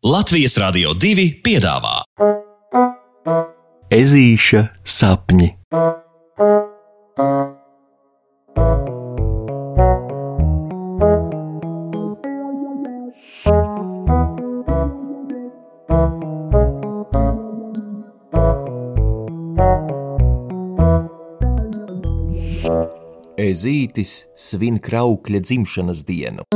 Latvijas Rādio 2 piedāvā Ezīša sapņi. Ezītis svin kraukļa dzimšanas dienu.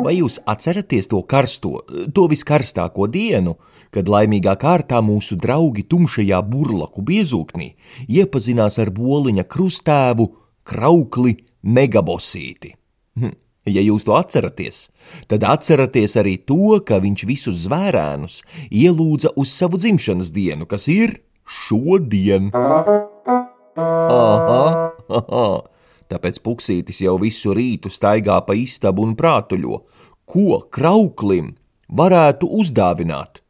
Vai jūs atceraties to karsto, to viskarstāko dienu, kad laimīgā kārtā mūsu draugi tumšajā burlaku biezūknī iepazinās ar boliņa krustēvu kraukli megabosīti? Hm. Ja jūs to atceraties, tad atceraties arī to, ka viņš visus zvērēnus ielūdza uz savu dzimšanas dienu, kas ir šodien. Aha, aha. Tāpēc puksītis jau visu rītu staigā pa istabu un prātuļo, ko krauklim varētu uzdāvināt.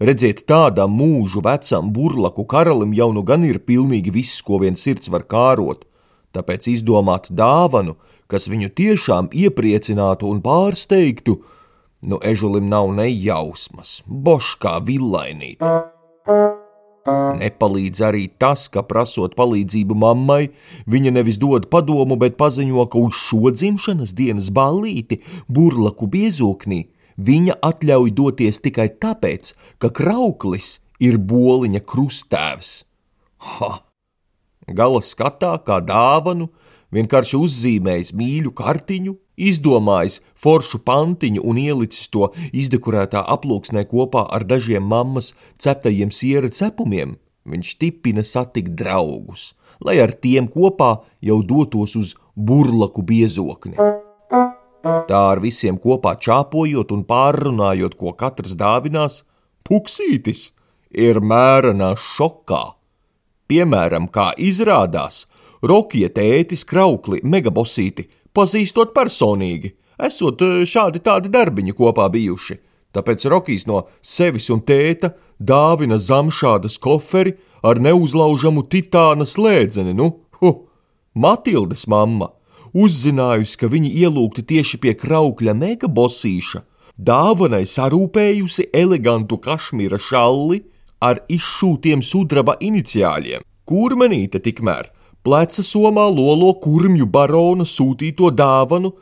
Redziet, tādam mūžu vecam burlaku karalim jau nu gan ir pilnīgi viss, ko viens sirds var kārot, tāpēc izdomāt dāvanu, kas viņu tiešām iepriecinātu un pārsteigtu, nu ežulim nav nejausmas, boškā villainīt. Nepalīdz arī tas, ka prasot palīdzību mammai, viņa nevis dod padomu, bet paziņo, ka uz šo dzimšanas dienas ballīti burlaku biezoknī viņa atļauj doties tikai tāpēc, ka krauklis ir boliņa krustēvs. Ha! Gala skatā kā dāvanu vienkārši uzzīmējis mīļu kartiņu, izdomājis foršu pantiņu un ielicis to izdekorētā aploksnē kopā ar dažiem mammas ceptajiem siera cepumiem, viņš tipina satikt draugus, lai ar tiem kopā jau dotos uz burlaku biezokni. Tā ar visiem kopā čāpojot un pārrunājot, ko katrs dāvinās, puksītis ir mērenā šokā. Piemēram, kā izrādās, Rokija tētis Kraukli megabosīti pazīstot personīgi, esot šādi tādi darbiņi kopā bijuši. Tāpēc Rokijs no sevis un tēta dāvina zamšādas koferi ar neuzlaužamu titāna slēdzeni, nu, hu, Matildes mamma, uzzinājusi, ka viņi ielūgti tieši pie kraukļa megabosīša, dāvanai sarūpējusi elegantu kašmīra šalli ar izšūtiem sudraba iniciāļiem. Kurmenīte tikmēr pleca somā lolo kurmju barona sūtīto dāvanu,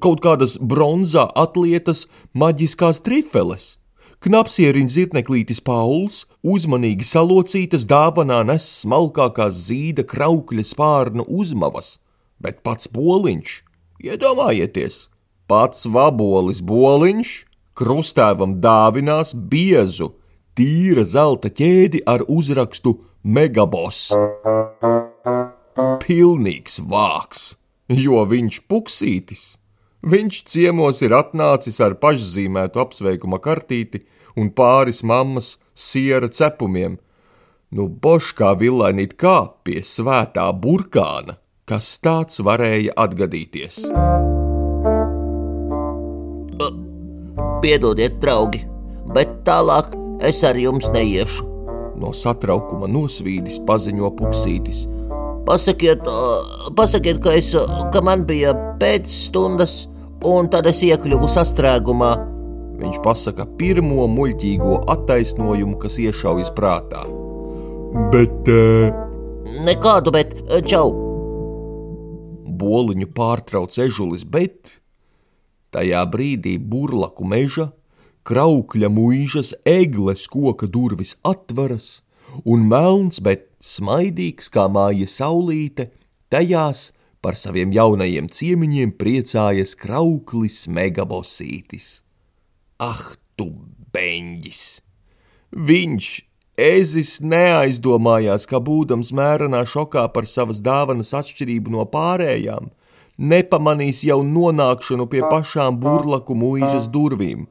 kaut kādas bronzā atlietas maģiskās trifeles. Knapsieriņš zirneklītis Pauls uzmanīgi salocītas dāvanā nes smalkākās zīda kraukļa spārnu uzmavas, bet pats boliņš, iedomājieties, pats vabolis boliņš krustēvam dāvinās biezu, tīra zelta ķēdi ar uzrakstu Megabos pilnīgs vāks, jo viņš puksītis. Viņš ciemos ir atnācis ar pašzīmētu apsveikuma kartīti un pāris mammas siera cepumiem. Nu, boškā villainīt kā pie svētā burkāna, kas tāds varēja atgadīties. Piedodiet, draugi, bet tālāk es ar jums neiešu. No satraukuma nosvīdis paziņo puksītis – Pasakiet, pasakiet ka, es, ka man bija pēcstundas, un tad es iekļuvu sastrēgumā. Viņš pasaka pirmo muļķīgo attaisnojumu, kas iešaujas prātā. Bet. Nekādu, bet čau! Boliņu pārtrauc ežulis, bet tajā brīdī burlaku meža, kraukļa mūžas, egles koka durvis atveras un melns, bet smaidīgs kā māja saulīte, tajās par saviem jaunajiem ciemiņiem priecājas krauklis megabosītis. Ah, tu beņģis! Viņš, ezis, neaizdomājās, ka būdams mērenā šokā par savas dāvanas atšķirību no pārējām, nepamanīs jau nonākšanu pie pašām burlaku mūžas durvīm.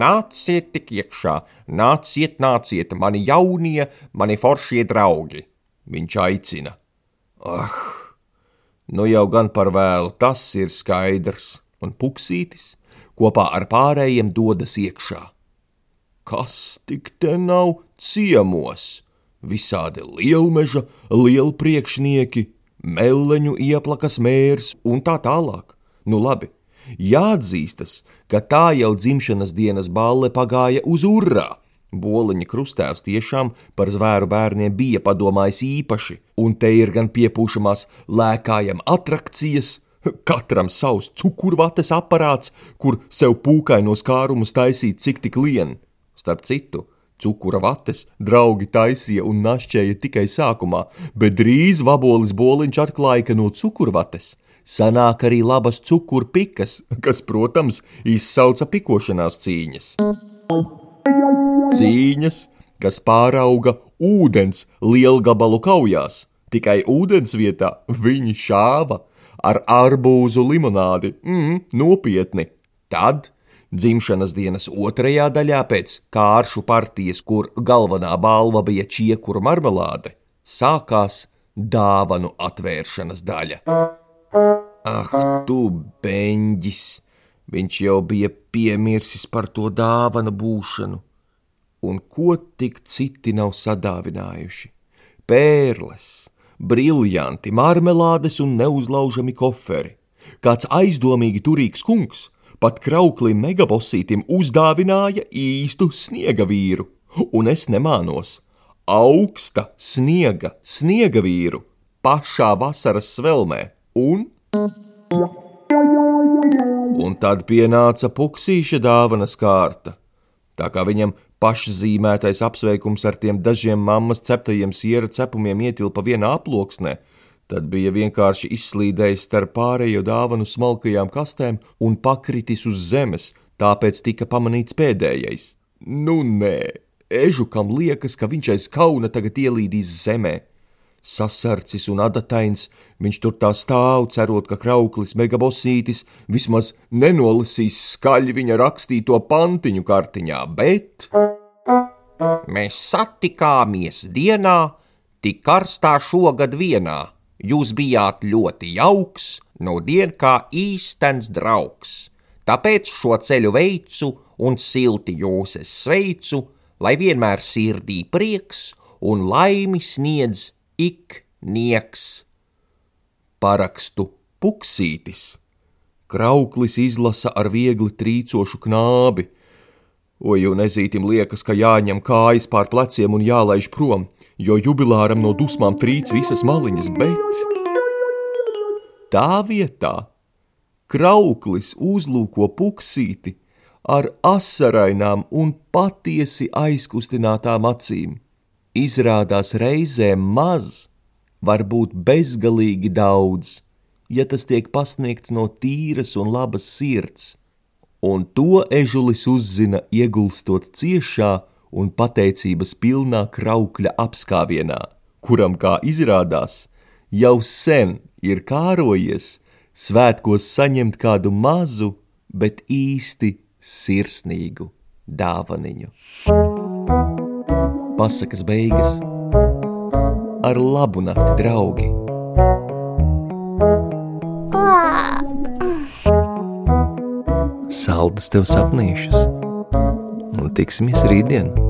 Nāciet tik iekšā, nāciet, nāciet, mani jaunie, mani foršie draugi, viņš aicina. Ah, nu jau gan par vēlu, tas ir skaidrs, un puksītis kopā ar pārējiem dodas iekšā. Kas tik te nav ciemos? Visādi lielmeža, lielpriekšnieki, meleņu ieplakas mērs un tā tālāk. Nu labi, Jāatzīstas, ka tā jau dzimšanas dienas balle pagāja uz urā. Boliņa krustēvs tiešām par zvēru bērniem bija padomājis īpaši, un te ir gan piepūšamās lēkājam atrakcijas, katram savs cukurvates aparāts, kur sev pūkainos kārumus taisīt cik tik lien. Starp citu, cukura vates draugi taisīja un našķēja tikai sākumā, bet drīz vabolis boliņš atklāja, ka no cukurvates sanāk arī labas cukurpikas, kas, protams, izsauca pikošanās cīņas. Cīņas, kas pārauga ūdens lielgabalu kaujās, tikai ūdens vietā viņi šāva ar arbūzu limonādi, mm, nopietni. Tad dzimšanas dienas otrajā daļā pēc kāršu partijas, kur galvenā balva bija čiekuru marmelāde, sākās dāvanu atvēršanas daļa. Ah, tu beņģis! Viņš jau bija piemirsis par to dāvanu būšanu, un ko tik citi nav sadāvinājuši? Pērles, briljanti, marmelādes un neuzlaužami koferi. Kāds aizdomīgi turīgs kungs pat krauklim megabosītim uzdāvināja īstu sniega vīru, un es nemānos. Augsta sniega, sniega vīru pašā vasaras svelmē, un. Un tad pienāca puksīša dāvanas kārta. Tā kā viņam pašzīmētais apsveikums ar tiem dažiem mammas ceptajiem siera cepumiem ietilpa vienā aploksnē, tad bija vienkārši izslīdējis starp pārējo dāvanu smalkajām kastēm un pakritis uz zemes, tāpēc tika pamanīts pēdējais. Nu nē, ežukam liekas, ka viņš aiz kauna tagad ielīdīs zemē. Sasarcis un adatains, viņš tur tā stāv, cerot, ka krauklis megabosītis vismaz nenolasīs skaļi viņa rakstīto pantiņu kartiņā, bet. Mēs satikāmies dienā, tik karstā šogad vienā. Jūs bijāt ļoti jauks, no dien kā īstens draugs. Tāpēc šo ceļu veicu un silti jūs es sveicu, lai vienmēr sirdī prieks un laimi sniedz ik nieks. Parakstu puksītis. Krauklis izlasa ar viegli trīcošu knābi. Oi, un ezītim liekas, ka jāņem kājas pār pleciem un jālaiž prom, jo jubilāram no dusmām trīc visas maliņas, bet tā vietā krauklis uzlūko puksīti ar asarainām un patiesi aizkustinātām acīm izrādās reizēm maz, var būt bezgalīgi daudz, ja tas tiek pasniegts no tīras un labas sirds, un to ežulis uzzina iegulstot ciešā un pateicības pilnā kraukļa apskāvienā, kuram, kā izrādās, jau sen ir kārojies svētkos saņemt kādu mazu, bet īsti sirsnīgu dāvaniņu pasakas beigas. Ar labu nakti, draugi! Saldus tev sapnīšus, un tiksimies rītdien!